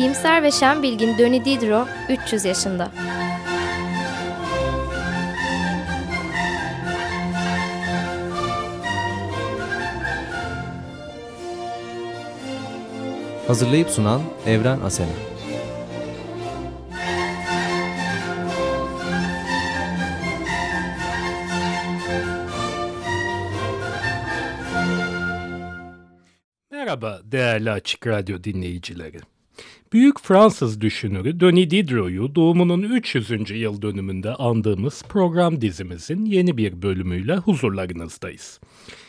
İyimser ve şen bilgin Döni Diderot 300 yaşında. Hazırlayıp sunan Evren Asena. Merhaba değerli Açık Radyo dinleyicileri. Büyük Fransız düşünürü Denis Diderot'u doğumunun 300. yıl dönümünde andığımız program dizimizin yeni bir bölümüyle huzurlarınızdayız.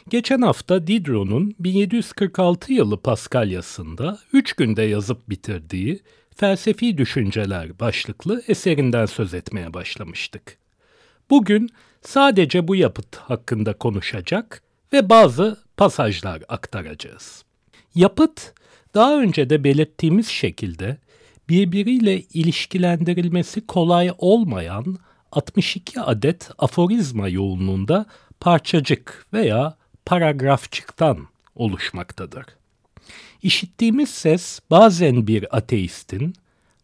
Geçen hafta Diderot'un 1746 yılı Paskalyası'nda 3 günde yazıp bitirdiği Felsefi Düşünceler başlıklı eserinden söz etmeye başlamıştık. Bugün sadece bu yapıt hakkında konuşacak ve bazı pasajlar aktaracağız. Yapıt, daha önce de belirttiğimiz şekilde birbiriyle ilişkilendirilmesi kolay olmayan 62 adet aforizma yoğunluğunda parçacık veya paragrafçıktan oluşmaktadır. İşittiğimiz ses bazen bir ateistin,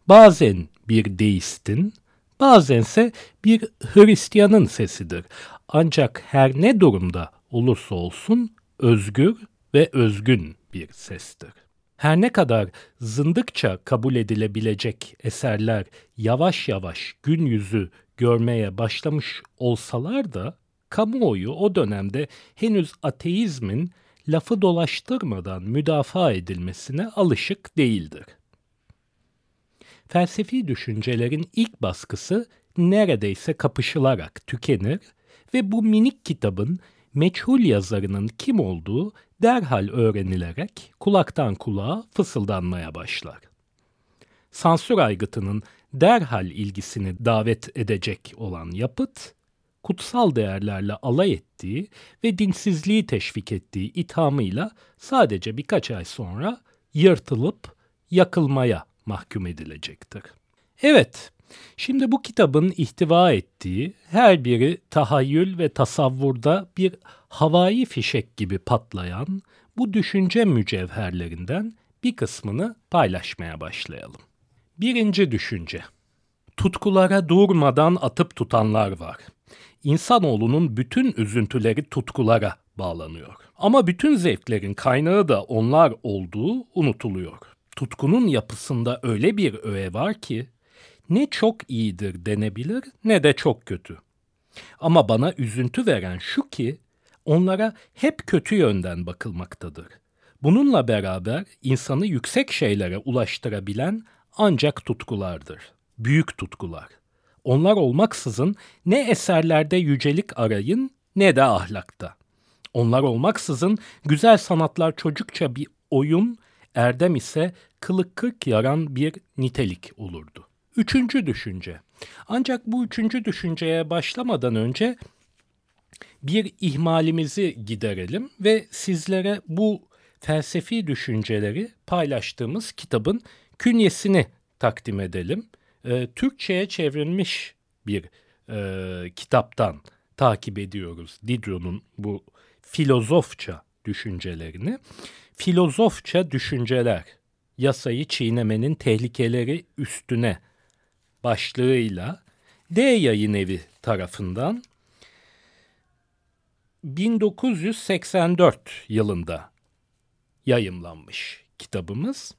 bazen bir deistin, bazense bir Hristiyanın sesidir. Ancak her ne durumda olursa olsun özgür ve özgün bir sestir. Her ne kadar zındıkça kabul edilebilecek eserler yavaş yavaş gün yüzü görmeye başlamış olsalar da kamuoyu o dönemde henüz ateizmin lafı dolaştırmadan müdafaa edilmesine alışık değildir. Felsefi düşüncelerin ilk baskısı neredeyse kapışılarak tükenir ve bu minik kitabın meçhul yazarının kim olduğu derhal öğrenilerek kulaktan kulağa fısıldanmaya başlar. Sansür aygıtının derhal ilgisini davet edecek olan yapıt, kutsal değerlerle alay ettiği ve dinsizliği teşvik ettiği ithamıyla sadece birkaç ay sonra yırtılıp yakılmaya mahkum edilecektir. Evet, Şimdi bu kitabın ihtiva ettiği her biri tahayyül ve tasavvurda bir havai fişek gibi patlayan bu düşünce mücevherlerinden bir kısmını paylaşmaya başlayalım. Birinci düşünce. Tutkulara durmadan atıp tutanlar var. İnsanoğlunun bütün üzüntüleri tutkulara bağlanıyor. Ama bütün zevklerin kaynağı da onlar olduğu unutuluyor. Tutkunun yapısında öyle bir öğe var ki ne çok iyidir denebilir ne de çok kötü. Ama bana üzüntü veren şu ki onlara hep kötü yönden bakılmaktadır. Bununla beraber insanı yüksek şeylere ulaştırabilen ancak tutkulardır. Büyük tutkular. Onlar olmaksızın ne eserlerde yücelik arayın ne de ahlakta. Onlar olmaksızın güzel sanatlar çocukça bir oyun, erdem ise kılık kırk yaran bir nitelik olurdu. Üçüncü düşünce. Ancak bu üçüncü düşünceye başlamadan önce bir ihmalimizi giderelim ve sizlere bu felsefi düşünceleri paylaştığımız kitabın künyesini takdim edelim. E, Türkçe'ye çevrilmiş bir e, kitaptan takip ediyoruz Diderot'un bu filozofça düşüncelerini. Filozofça düşünceler, yasayı çiğnemenin tehlikeleri üstüne başlığıyla D Yayın Evi tarafından 1984 yılında yayımlanmış kitabımız.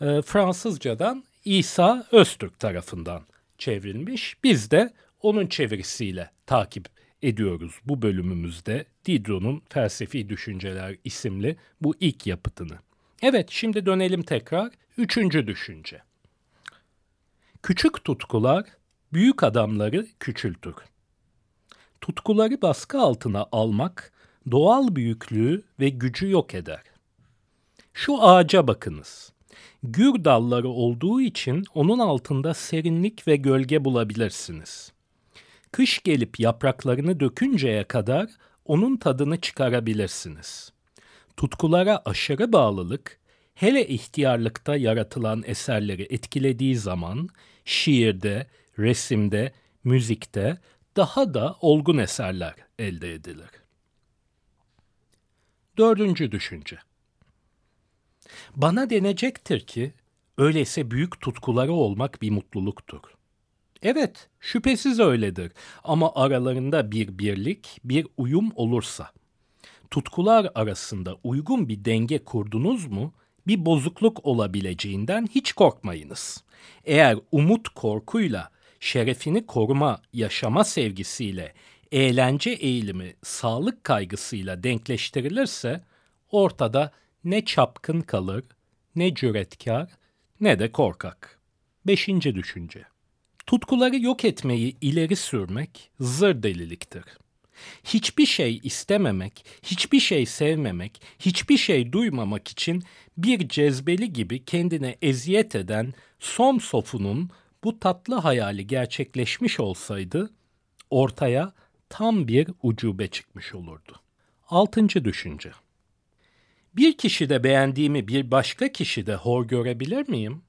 E, Fransızcadan İsa Öztürk tarafından çevrilmiş. Biz de onun çevirisiyle takip ediyoruz bu bölümümüzde Diderot'un Felsefi Düşünceler isimli bu ilk yapıtını. Evet şimdi dönelim tekrar üçüncü düşünce. Küçük tutkular büyük adamları küçültür. Tutkuları baskı altına almak doğal büyüklüğü ve gücü yok eder. Şu ağaca bakınız. Gür dalları olduğu için onun altında serinlik ve gölge bulabilirsiniz. Kış gelip yapraklarını dökünceye kadar onun tadını çıkarabilirsiniz. Tutkulara aşırı bağlılık, hele ihtiyarlıkta yaratılan eserleri etkilediği zaman şiirde, resimde, müzikte daha da olgun eserler elde edilir. Dördüncü düşünce. Bana denecektir ki Öyleyse büyük tutkuları olmak bir mutluluktur. Evet, şüphesiz öyledir ama aralarında bir birlik, bir uyum olursa. Tutkular arasında uygun bir denge kurdunuz mu, bir bozukluk olabileceğinden hiç korkmayınız. Eğer umut korkuyla, şerefini koruma, yaşama sevgisiyle, eğlence eğilimi, sağlık kaygısıyla denkleştirilirse, ortada ne çapkın kalır, ne cüretkar, ne de korkak. Beşinci düşünce. Tutkuları yok etmeyi ileri sürmek zır deliliktir. Hiçbir şey istememek, hiçbir şey sevmemek, hiçbir şey duymamak için bir cezbeli gibi kendine eziyet eden son sofunun bu tatlı hayali gerçekleşmiş olsaydı ortaya tam bir ucube çıkmış olurdu. Altıncı düşünce. Bir kişide beğendiğimi bir başka kişide hor görebilir miyim?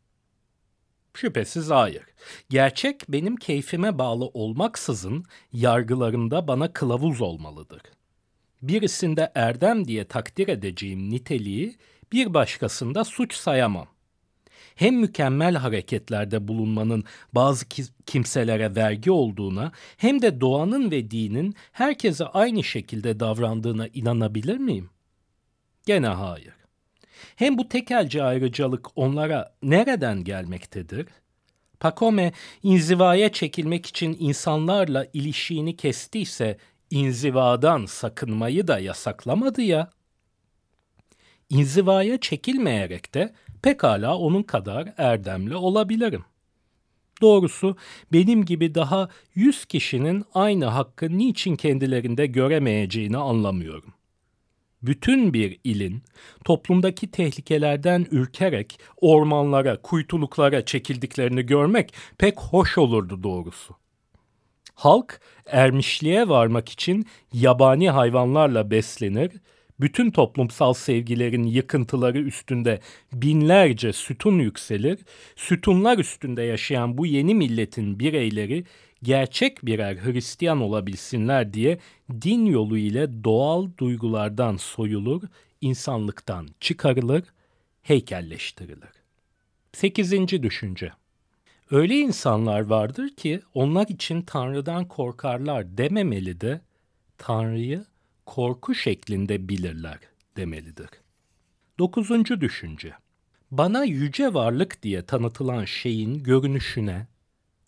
Şüphesiz hayır. Gerçek benim keyfime bağlı olmaksızın yargılarımda bana kılavuz olmalıdır. Birisinde erdem diye takdir edeceğim niteliği bir başkasında suç sayamam. Hem mükemmel hareketlerde bulunmanın bazı kimselere vergi olduğuna hem de doğanın ve dinin herkese aynı şekilde davrandığına inanabilir miyim? Gene hayır. Hem bu tekelci ayrıcalık onlara nereden gelmektedir? Pakome inzivaya çekilmek için insanlarla ilişiğini kestiyse inzivadan sakınmayı da yasaklamadı ya. İnzivaya çekilmeyerek de pekala onun kadar erdemli olabilirim. Doğrusu benim gibi daha yüz kişinin aynı hakkı niçin kendilerinde göremeyeceğini anlamıyorum bütün bir ilin toplumdaki tehlikelerden ürkerek ormanlara, kuytuluklara çekildiklerini görmek pek hoş olurdu doğrusu. Halk ermişliğe varmak için yabani hayvanlarla beslenir, bütün toplumsal sevgilerin yıkıntıları üstünde binlerce sütun yükselir, sütunlar üstünde yaşayan bu yeni milletin bireyleri gerçek birer Hristiyan olabilsinler diye din yolu ile doğal duygulardan soyulur, insanlıktan çıkarılır, heykelleştirilir. Sekizinci düşünce. Öyle insanlar vardır ki onlar için Tanrı'dan korkarlar dememeli de Tanrı'yı korku şeklinde bilirler demelidir. Dokuzuncu düşünce. Bana yüce varlık diye tanıtılan şeyin görünüşüne,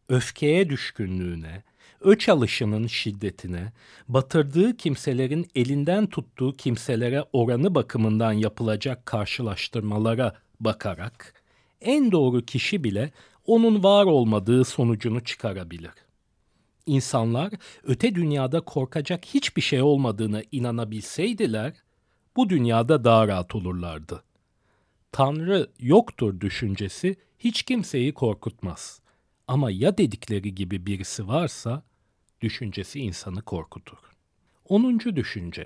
öfkeye düşkünlüğüne, öç alışının şiddetine, batırdığı kimselerin elinden tuttuğu kimselere oranı bakımından yapılacak karşılaştırmalara bakarak en doğru kişi bile onun var olmadığı sonucunu çıkarabilir. İnsanlar öte dünyada korkacak hiçbir şey olmadığına inanabilseydiler, bu dünyada daha rahat olurlardı. Tanrı yoktur düşüncesi hiç kimseyi korkutmaz. Ama ya dedikleri gibi birisi varsa düşüncesi insanı korkutur. Onuncu düşünce.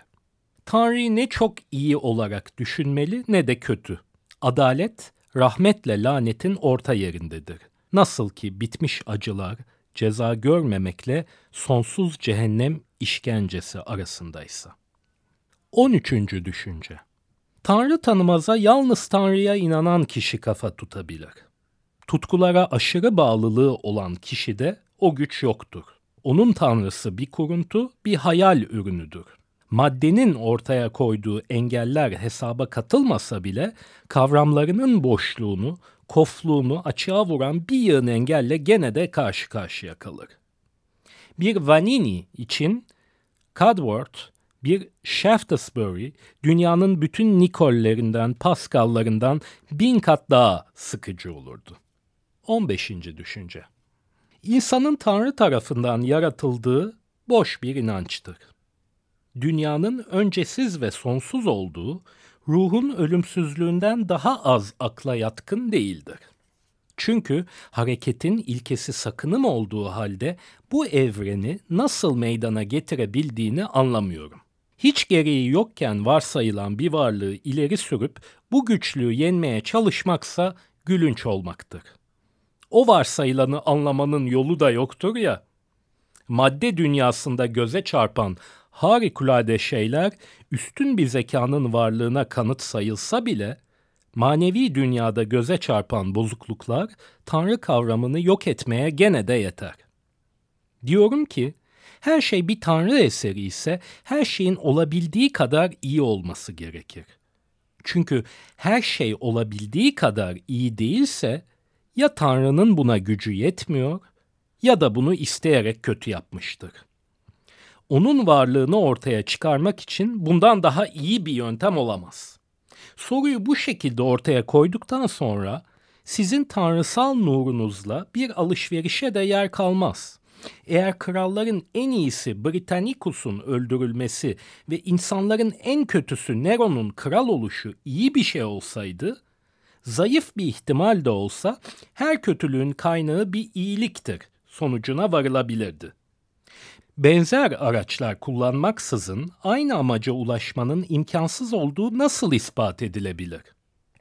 Tanrı'yı ne çok iyi olarak düşünmeli ne de kötü. Adalet, rahmetle lanetin orta yerindedir. Nasıl ki bitmiş acılar ceza görmemekle sonsuz cehennem işkencesi arasındaysa. 13. düşünce. Tanrı tanımaza yalnız Tanrı'ya inanan kişi kafa tutabilir tutkulara aşırı bağlılığı olan kişide o güç yoktur. Onun tanrısı bir kuruntu, bir hayal ürünüdür. Maddenin ortaya koyduğu engeller hesaba katılmasa bile kavramlarının boşluğunu, kofluğunu açığa vuran bir yığın engelle gene de karşı karşıya kalır. Bir Vanini için Cudworth, bir Shaftesbury dünyanın bütün Nikol'lerinden, Pascal'larından bin kat daha sıkıcı olurdu. 15. düşünce. İnsanın Tanrı tarafından yaratıldığı boş bir inançtır. Dünyanın öncesiz ve sonsuz olduğu, ruhun ölümsüzlüğünden daha az akla yatkın değildir. Çünkü hareketin ilkesi sakınım olduğu halde bu evreni nasıl meydana getirebildiğini anlamıyorum. Hiç gereği yokken varsayılan bir varlığı ileri sürüp bu güçlüğü yenmeye çalışmaksa gülünç olmaktır o varsayılanı anlamanın yolu da yoktur ya. Madde dünyasında göze çarpan harikulade şeyler üstün bir zekanın varlığına kanıt sayılsa bile manevi dünyada göze çarpan bozukluklar Tanrı kavramını yok etmeye gene de yeter. Diyorum ki her şey bir Tanrı eseri ise her şeyin olabildiği kadar iyi olması gerekir. Çünkü her şey olabildiği kadar iyi değilse ya Tanrı'nın buna gücü yetmiyor ya da bunu isteyerek kötü yapmıştır. Onun varlığını ortaya çıkarmak için bundan daha iyi bir yöntem olamaz. Soruyu bu şekilde ortaya koyduktan sonra sizin tanrısal nurunuzla bir alışverişe de yer kalmaz. Eğer kralların en iyisi Britannicus'un öldürülmesi ve insanların en kötüsü Nero'nun kral oluşu iyi bir şey olsaydı, zayıf bir ihtimal de olsa her kötülüğün kaynağı bir iyiliktir sonucuna varılabilirdi. Benzer araçlar kullanmaksızın aynı amaca ulaşmanın imkansız olduğu nasıl ispat edilebilir?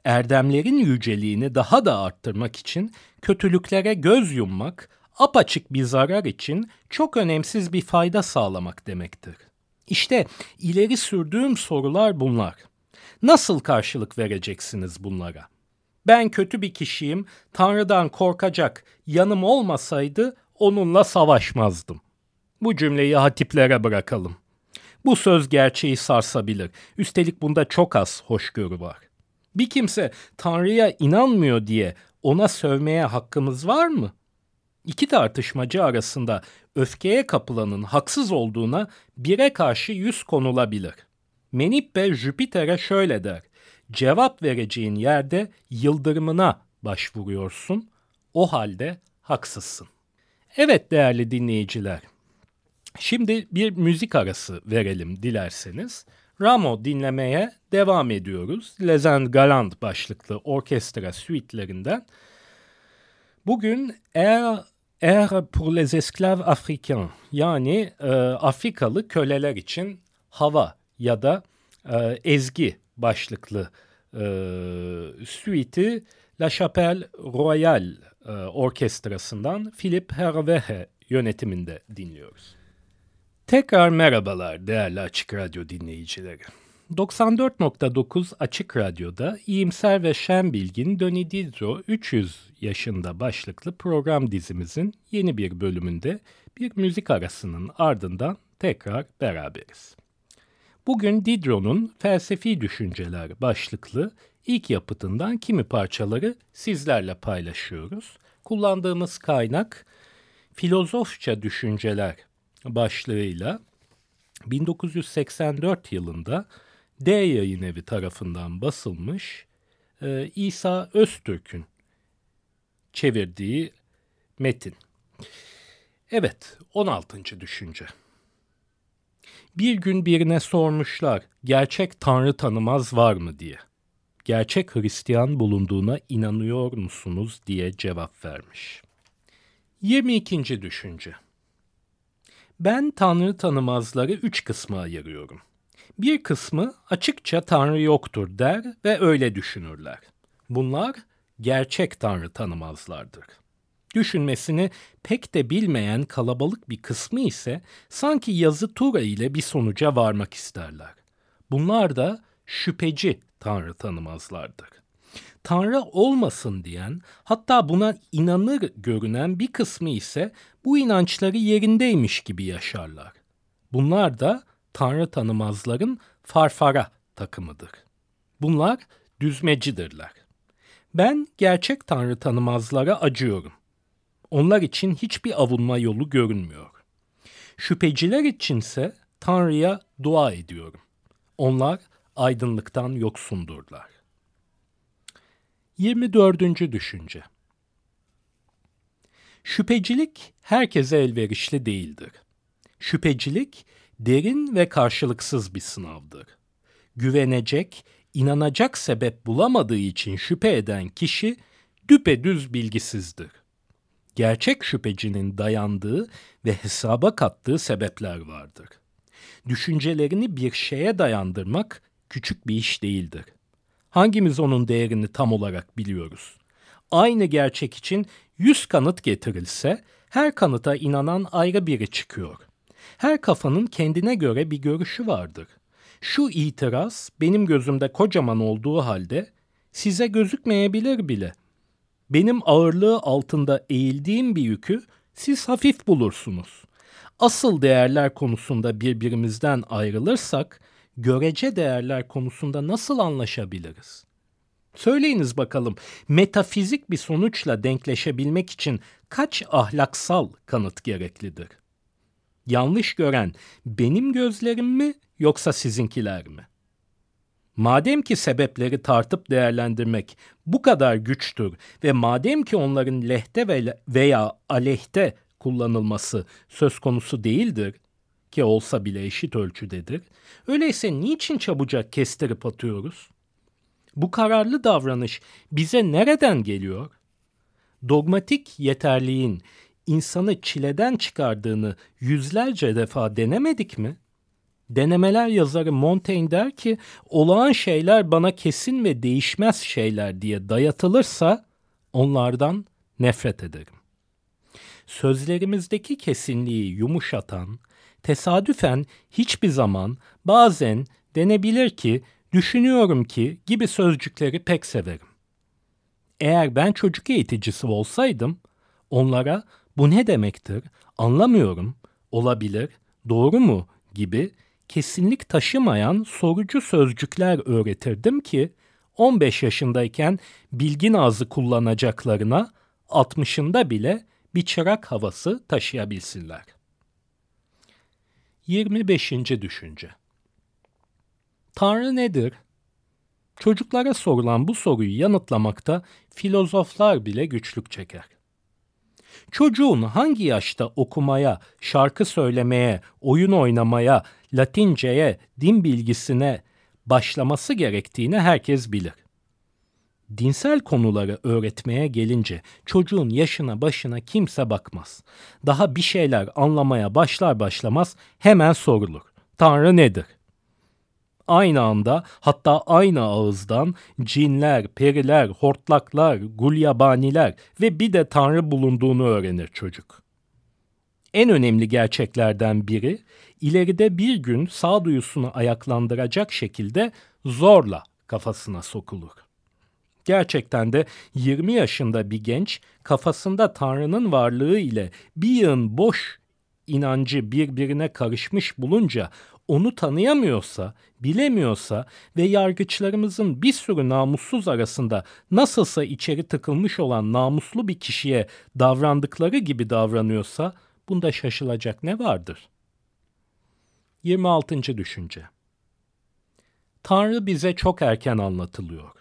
Erdemlerin yüceliğini daha da arttırmak için kötülüklere göz yummak, apaçık bir zarar için çok önemsiz bir fayda sağlamak demektir. İşte ileri sürdüğüm sorular bunlar. Nasıl karşılık vereceksiniz bunlara? Ben kötü bir kişiyim, Tanrı'dan korkacak yanım olmasaydı onunla savaşmazdım. Bu cümleyi hatiplere bırakalım. Bu söz gerçeği sarsabilir. Üstelik bunda çok az hoşgörü var. Bir kimse Tanrı'ya inanmıyor diye ona sövmeye hakkımız var mı? İki tartışmacı arasında öfkeye kapılanın haksız olduğuna bire karşı yüz konulabilir. Menippe Jüpiter'e şöyle der. Cevap vereceğin yerde yıldırımına başvuruyorsun. O halde haksızsın. Evet değerli dinleyiciler. Şimdi bir müzik arası verelim dilerseniz. Ramo dinlemeye devam ediyoruz. Lezen Galant başlıklı orkestra suitelerinden. Bugün Air, Air pour les esclaves africains yani e, Afrikalı köleler için hava ya da e, ezgi başlıklı e, suite'i La Chapelle Royale e, orkestrasından Philip Hervehe yönetiminde dinliyoruz. Tekrar merhabalar değerli Açık Radyo dinleyicileri. 94.9 Açık Radyo'da iyimser ve şen bilgin Doni Didro 300 yaşında başlıklı program dizimizin yeni bir bölümünde bir müzik arasının ardından tekrar beraberiz. Bugün Diderot'un Felsefi Düşünceler başlıklı ilk yapıtından kimi parçaları sizlerle paylaşıyoruz. Kullandığımız kaynak Filozofça Düşünceler başlığıyla 1984 yılında D Yayın Evi tarafından basılmış e, İsa Öztürk'ün çevirdiği metin. Evet, 16. düşünce. Bir gün birine sormuşlar, gerçek Tanrı tanımaz var mı diye. Gerçek Hristiyan bulunduğuna inanıyor musunuz diye cevap vermiş. 22. düşünce. Ben Tanrı tanımazları üç kısma ayırıyorum. Bir kısmı açıkça Tanrı yoktur der ve öyle düşünürler. Bunlar gerçek Tanrı tanımazlardır. Düşünmesini pek de bilmeyen kalabalık bir kısmı ise sanki yazı tura ile bir sonuca varmak isterler. Bunlar da şüpheci Tanrı tanımazlardır. Tanrı olmasın diyen, hatta buna inanır görünen bir kısmı ise bu inançları yerindeymiş gibi yaşarlar. Bunlar da Tanrı tanımazların farfara takımıdır. Bunlar düzmecidirler. Ben gerçek Tanrı tanımazlara acıyorum. Onlar için hiçbir avunma yolu görünmüyor. Şüpheciler içinse Tanrı'ya dua ediyorum. Onlar aydınlıktan yoksundurlar. 24. düşünce. Şüphecilik herkese elverişli değildir. Şüphecilik derin ve karşılıksız bir sınavdır. Güvenecek, inanacak sebep bulamadığı için şüphe eden kişi düpedüz bilgisizdir. Gerçek şüphecinin dayandığı ve hesaba kattığı sebepler vardır. Düşüncelerini bir şeye dayandırmak küçük bir iş değildir. Hangimiz onun değerini tam olarak biliyoruz? Aynı gerçek için yüz kanıt getirilse her kanıta inanan ayrı biri çıkıyor. Her kafanın kendine göre bir görüşü vardır. Şu itiraz benim gözümde kocaman olduğu halde size gözükmeyebilir bile. Benim ağırlığı altında eğildiğim bir yükü siz hafif bulursunuz. Asıl değerler konusunda birbirimizden ayrılırsak, görece değerler konusunda nasıl anlaşabiliriz? Söyleyiniz bakalım, metafizik bir sonuçla denkleşebilmek için kaç ahlaksal kanıt gereklidir? Yanlış gören benim gözlerim mi yoksa sizinkiler mi? Madem ki sebepleri tartıp değerlendirmek bu kadar güçtür ve madem ki onların lehte veya aleyhte kullanılması söz konusu değildir ki olsa bile eşit ölçüdedir. Öyleyse niçin çabucak kestirip atıyoruz? Bu kararlı davranış bize nereden geliyor? Dogmatik yeterliğin insanı çileden çıkardığını yüzlerce defa denemedik mi? Denemeler yazarı Montaigne der ki olağan şeyler bana kesin ve değişmez şeyler diye dayatılırsa onlardan nefret ederim. Sözlerimizdeki kesinliği yumuşatan, tesadüfen hiçbir zaman bazen denebilir ki düşünüyorum ki gibi sözcükleri pek severim. Eğer ben çocuk eğiticisi olsaydım onlara bu ne demektir, anlamıyorum, olabilir, doğru mu gibi kesinlik taşımayan sorucu sözcükler öğretirdim ki 15 yaşındayken bilgin ağzı kullanacaklarına 60'ında bile bir çırak havası taşıyabilsinler. 25. düşünce Tanrı nedir? Çocuklara sorulan bu soruyu yanıtlamakta filozoflar bile güçlük çeker. Çocuğun hangi yaşta okumaya, şarkı söylemeye, oyun oynamaya, Latinceye, din bilgisine başlaması gerektiğini herkes bilir. Dinsel konuları öğretmeye gelince çocuğun yaşına başına kimse bakmaz. Daha bir şeyler anlamaya başlar başlamaz hemen sorulur. Tanrı nedir? Aynı anda hatta aynı ağızdan cinler, periler, hortlaklar, gulyabaniler ve bir de Tanrı bulunduğunu öğrenir çocuk. En önemli gerçeklerden biri ileride bir gün sağduyusunu ayaklandıracak şekilde zorla kafasına sokulur. Gerçekten de 20 yaşında bir genç kafasında Tanrı'nın varlığı ile bir yığın boş inancı birbirine karışmış bulunca onu tanıyamıyorsa, bilemiyorsa ve yargıçlarımızın bir sürü namussuz arasında nasılsa içeri tıkılmış olan namuslu bir kişiye davrandıkları gibi davranıyorsa bunda şaşılacak ne vardır? 26. düşünce Tanrı bize çok erken anlatılıyor.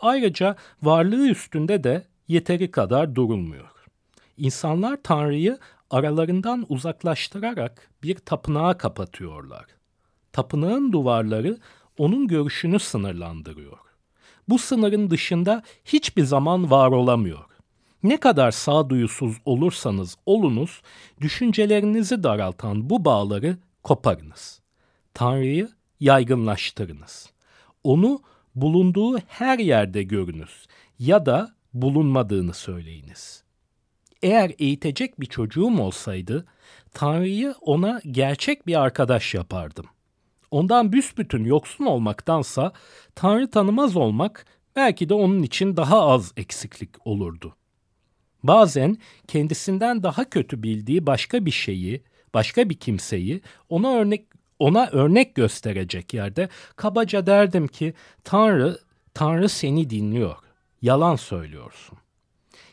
Ayrıca varlığı üstünde de yeteri kadar durulmuyor. İnsanlar Tanrı'yı aralarından uzaklaştırarak bir tapınağa kapatıyorlar. Tapınağın duvarları onun görüşünü sınırlandırıyor. Bu sınırın dışında hiçbir zaman var olamıyor. Ne kadar sağduyusuz olursanız olunuz, düşüncelerinizi daraltan bu bağları koparınız. Tanrı'yı yaygınlaştırınız. Onu bulunduğu her yerde görünüz ya da bulunmadığını söyleyiniz. Eğer eğitecek bir çocuğum olsaydı, Tanrı'yı ona gerçek bir arkadaş yapardım. Ondan büsbütün yoksun olmaktansa Tanrı tanımaz olmak belki de onun için daha az eksiklik olurdu. Bazen kendisinden daha kötü bildiği başka bir şeyi, başka bir kimseyi ona örnek ona örnek gösterecek yerde kabaca derdim ki Tanrı Tanrı seni dinliyor. Yalan söylüyorsun.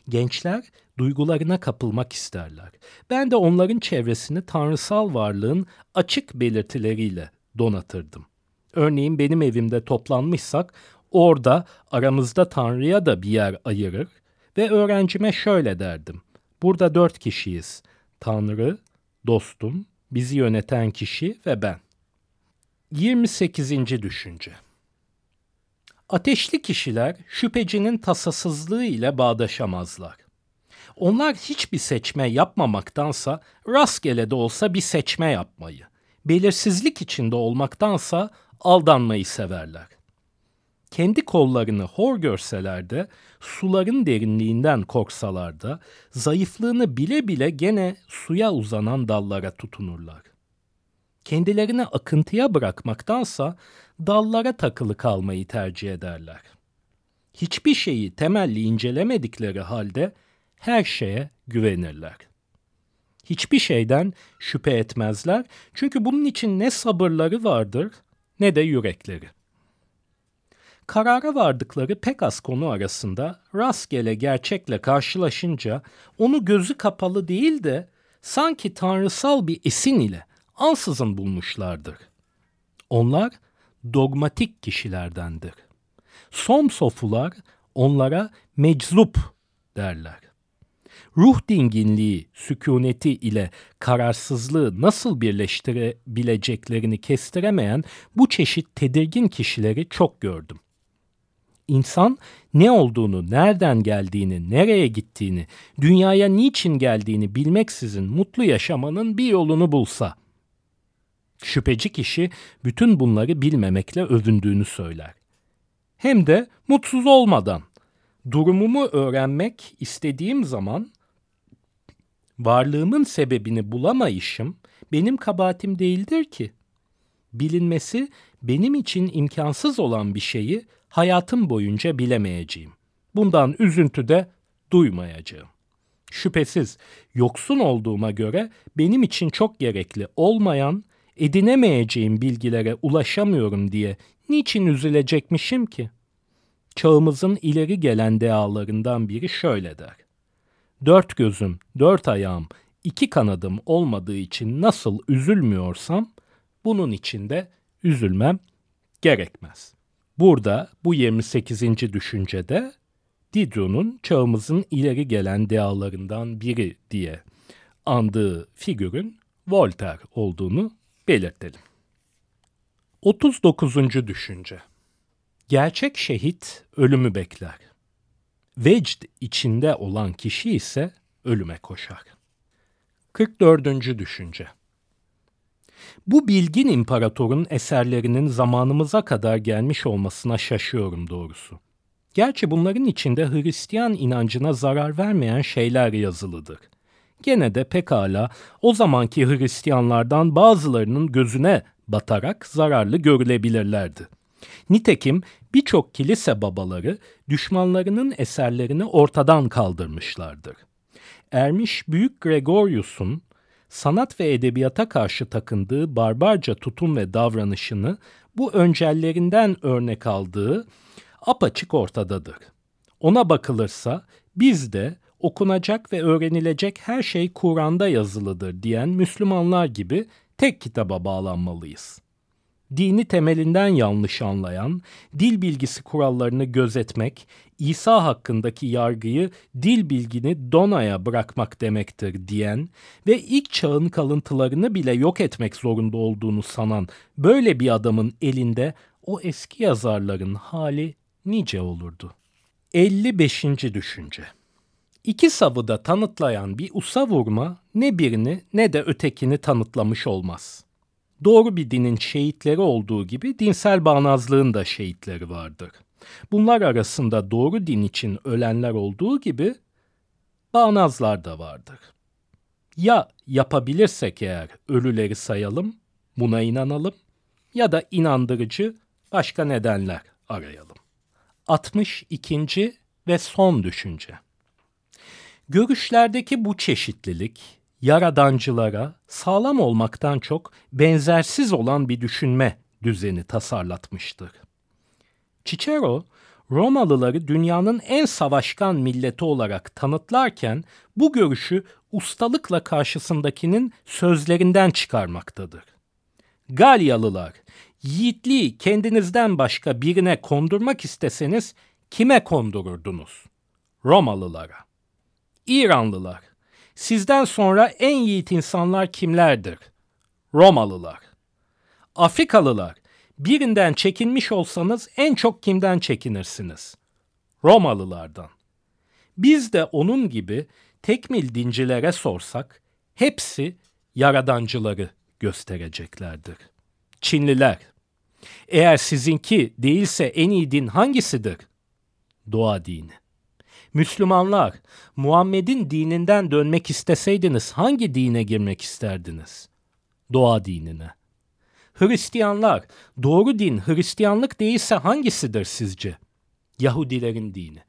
Gençler duygularına kapılmak isterler. Ben de onların çevresini tanrısal varlığın açık belirtileriyle donatırdım. Örneğin benim evimde toplanmışsak orada aramızda Tanrı'ya da bir yer ayırır ve öğrencime şöyle derdim. Burada dört kişiyiz. Tanrı, dostum, bizi yöneten kişi ve ben. 28. düşünce Ateşli kişiler şüphecinin tasasızlığı ile bağdaşamazlar. Onlar hiçbir seçme yapmamaktansa rastgele de olsa bir seçme yapmayı, belirsizlik içinde olmaktansa aldanmayı severler. Kendi kollarını hor görseler de, suların derinliğinden korksalar da, zayıflığını bile bile gene suya uzanan dallara tutunurlar. Kendilerini akıntıya bırakmaktansa dallara takılı kalmayı tercih ederler. Hiçbir şeyi temelli incelemedikleri halde her şeye güvenirler. Hiçbir şeyden şüphe etmezler çünkü bunun için ne sabırları vardır ne de yürekleri. Karara vardıkları pek az konu arasında rastgele gerçekle karşılaşınca onu gözü kapalı değil de sanki tanrısal bir esin ile ansızın bulmuşlardır. Onlar dogmatik kişilerdendir. Somsofular onlara meczup derler. Ruh dinginliği, sükuneti ile kararsızlığı nasıl birleştirebileceklerini kestiremeyen bu çeşit tedirgin kişileri çok gördüm. İnsan ne olduğunu, nereden geldiğini, nereye gittiğini, dünyaya niçin geldiğini bilmeksizin mutlu yaşamanın bir yolunu bulsa. Şüpheci kişi bütün bunları bilmemekle övündüğünü söyler. Hem de mutsuz olmadan. Durumumu öğrenmek istediğim zaman varlığımın sebebini bulamayışım benim kabahatim değildir ki. Bilinmesi benim için imkansız olan bir şeyi hayatım boyunca bilemeyeceğim. Bundan üzüntü de duymayacağım. Şüphesiz yoksun olduğuma göre benim için çok gerekli olmayan, edinemeyeceğim bilgilere ulaşamıyorum diye niçin üzülecekmişim ki? Çağımızın ileri gelen dealarından biri şöyle der. Dört gözüm, dört ayağım, iki kanadım olmadığı için nasıl üzülmüyorsam, bunun için de üzülmem gerekmez.'' Burada bu 28. düşüncede Diderot'un çağımızın ileri gelen dealarından biri diye andığı figürün Voltaire olduğunu belirtelim. 39. düşünce Gerçek şehit ölümü bekler. Vecd içinde olan kişi ise ölüme koşar. 44. düşünce bu bilgin imparatorun eserlerinin zamanımıza kadar gelmiş olmasına şaşıyorum doğrusu. Gerçi bunların içinde Hristiyan inancına zarar vermeyen şeyler yazılıdır. Gene de pekala o zamanki Hristiyanlardan bazılarının gözüne batarak zararlı görülebilirlerdi. Nitekim birçok kilise babaları düşmanlarının eserlerini ortadan kaldırmışlardır. Ermiş Büyük Gregorius'un sanat ve edebiyata karşı takındığı barbarca tutum ve davranışını bu öncellerinden örnek aldığı apaçık ortadadır. Ona bakılırsa biz de okunacak ve öğrenilecek her şey Kur'an'da yazılıdır diyen Müslümanlar gibi tek kitaba bağlanmalıyız dini temelinden yanlış anlayan, dil bilgisi kurallarını gözetmek, İsa hakkındaki yargıyı dil bilgini Dona'ya bırakmak demektir diyen ve ilk çağın kalıntılarını bile yok etmek zorunda olduğunu sanan böyle bir adamın elinde o eski yazarların hali nice olurdu. 55. Düşünce İki savı da tanıtlayan bir usa vurma ne birini ne de ötekini tanıtlamış olmaz.'' Doğru bir dinin şehitleri olduğu gibi dinsel bağnazlığın da şehitleri vardır. Bunlar arasında doğru din için ölenler olduğu gibi bağnazlar da vardır. Ya yapabilirsek eğer ölüleri sayalım, buna inanalım ya da inandırıcı başka nedenler arayalım. 62. ve son düşünce. Görüşlerdeki bu çeşitlilik yaradancılara sağlam olmaktan çok benzersiz olan bir düşünme düzeni tasarlatmıştır. Cicero, Romalıları dünyanın en savaşkan milleti olarak tanıtlarken bu görüşü ustalıkla karşısındakinin sözlerinden çıkarmaktadır. Galyalılar, yiğitliği kendinizden başka birine kondurmak isteseniz kime kondururdunuz? Romalılara. İranlılar, Sizden sonra en yiğit insanlar kimlerdir? Romalılar. Afrikalılar. Birinden çekinmiş olsanız en çok kimden çekinirsiniz? Romalılardan. Biz de onun gibi tekmil dincilere sorsak hepsi yaradancıları göstereceklerdir. Çinliler. Eğer sizinki değilse en iyi din hangisidir? Doğa dini. Müslümanlar, Muhammed'in dininden dönmek isteseydiniz hangi dine girmek isterdiniz? Doğa dinine. Hristiyanlar, doğru din Hristiyanlık değilse hangisidir sizce? Yahudilerin dini.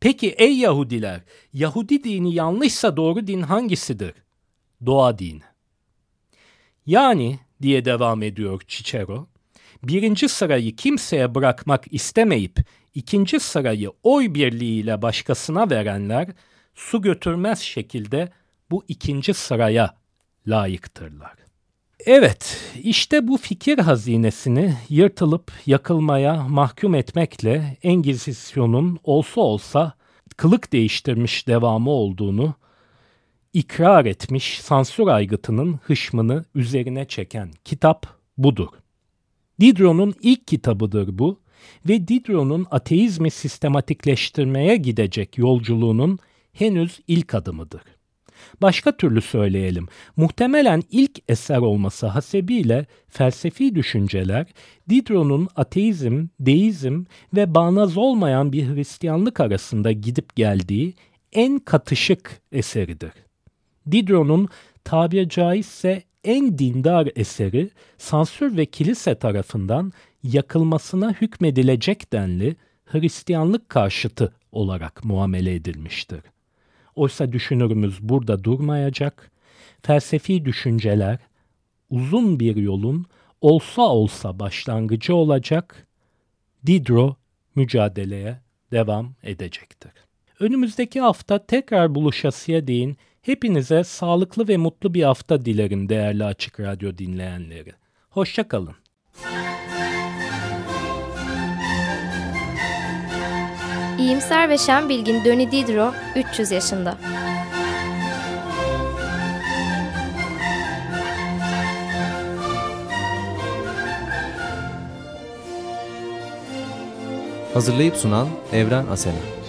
Peki ey Yahudiler, Yahudi dini yanlışsa doğru din hangisidir? Doğa dini. Yani diye devam ediyor Cicero, birinci sırayı kimseye bırakmak istemeyip ikinci sırayı oy birliğiyle başkasına verenler su götürmez şekilde bu ikinci sıraya layıktırlar. Evet, işte bu fikir hazinesini yırtılıp yakılmaya mahkum etmekle Engizisyon'un olsa olsa kılık değiştirmiş devamı olduğunu ikrar etmiş sansür aygıtının hışmını üzerine çeken kitap budur. Diderot'un ilk kitabıdır bu ve Diderot'un ateizmi sistematikleştirmeye gidecek yolculuğunun henüz ilk adımıdır. Başka türlü söyleyelim, muhtemelen ilk eser olması hasebiyle felsefi düşünceler Diderot'un ateizm, deizm ve bağnaz olmayan bir Hristiyanlık arasında gidip geldiği en katışık eseridir. Diderot'un tabiri caizse en dindar eseri sansür ve kilise tarafından yakılmasına hükmedilecek denli Hristiyanlık karşıtı olarak muamele edilmiştir. Oysa düşünürümüz burada durmayacak, felsefi düşünceler uzun bir yolun olsa olsa başlangıcı olacak, Diderot mücadeleye devam edecektir. Önümüzdeki hafta tekrar buluşasıya değin hepinize sağlıklı ve mutlu bir hafta dilerim değerli Açık Radyo dinleyenleri. Hoşçakalın. İyimser ve şen bilgin Döni Diderot 300 yaşında. Hazırlayıp sunan Evren Asena.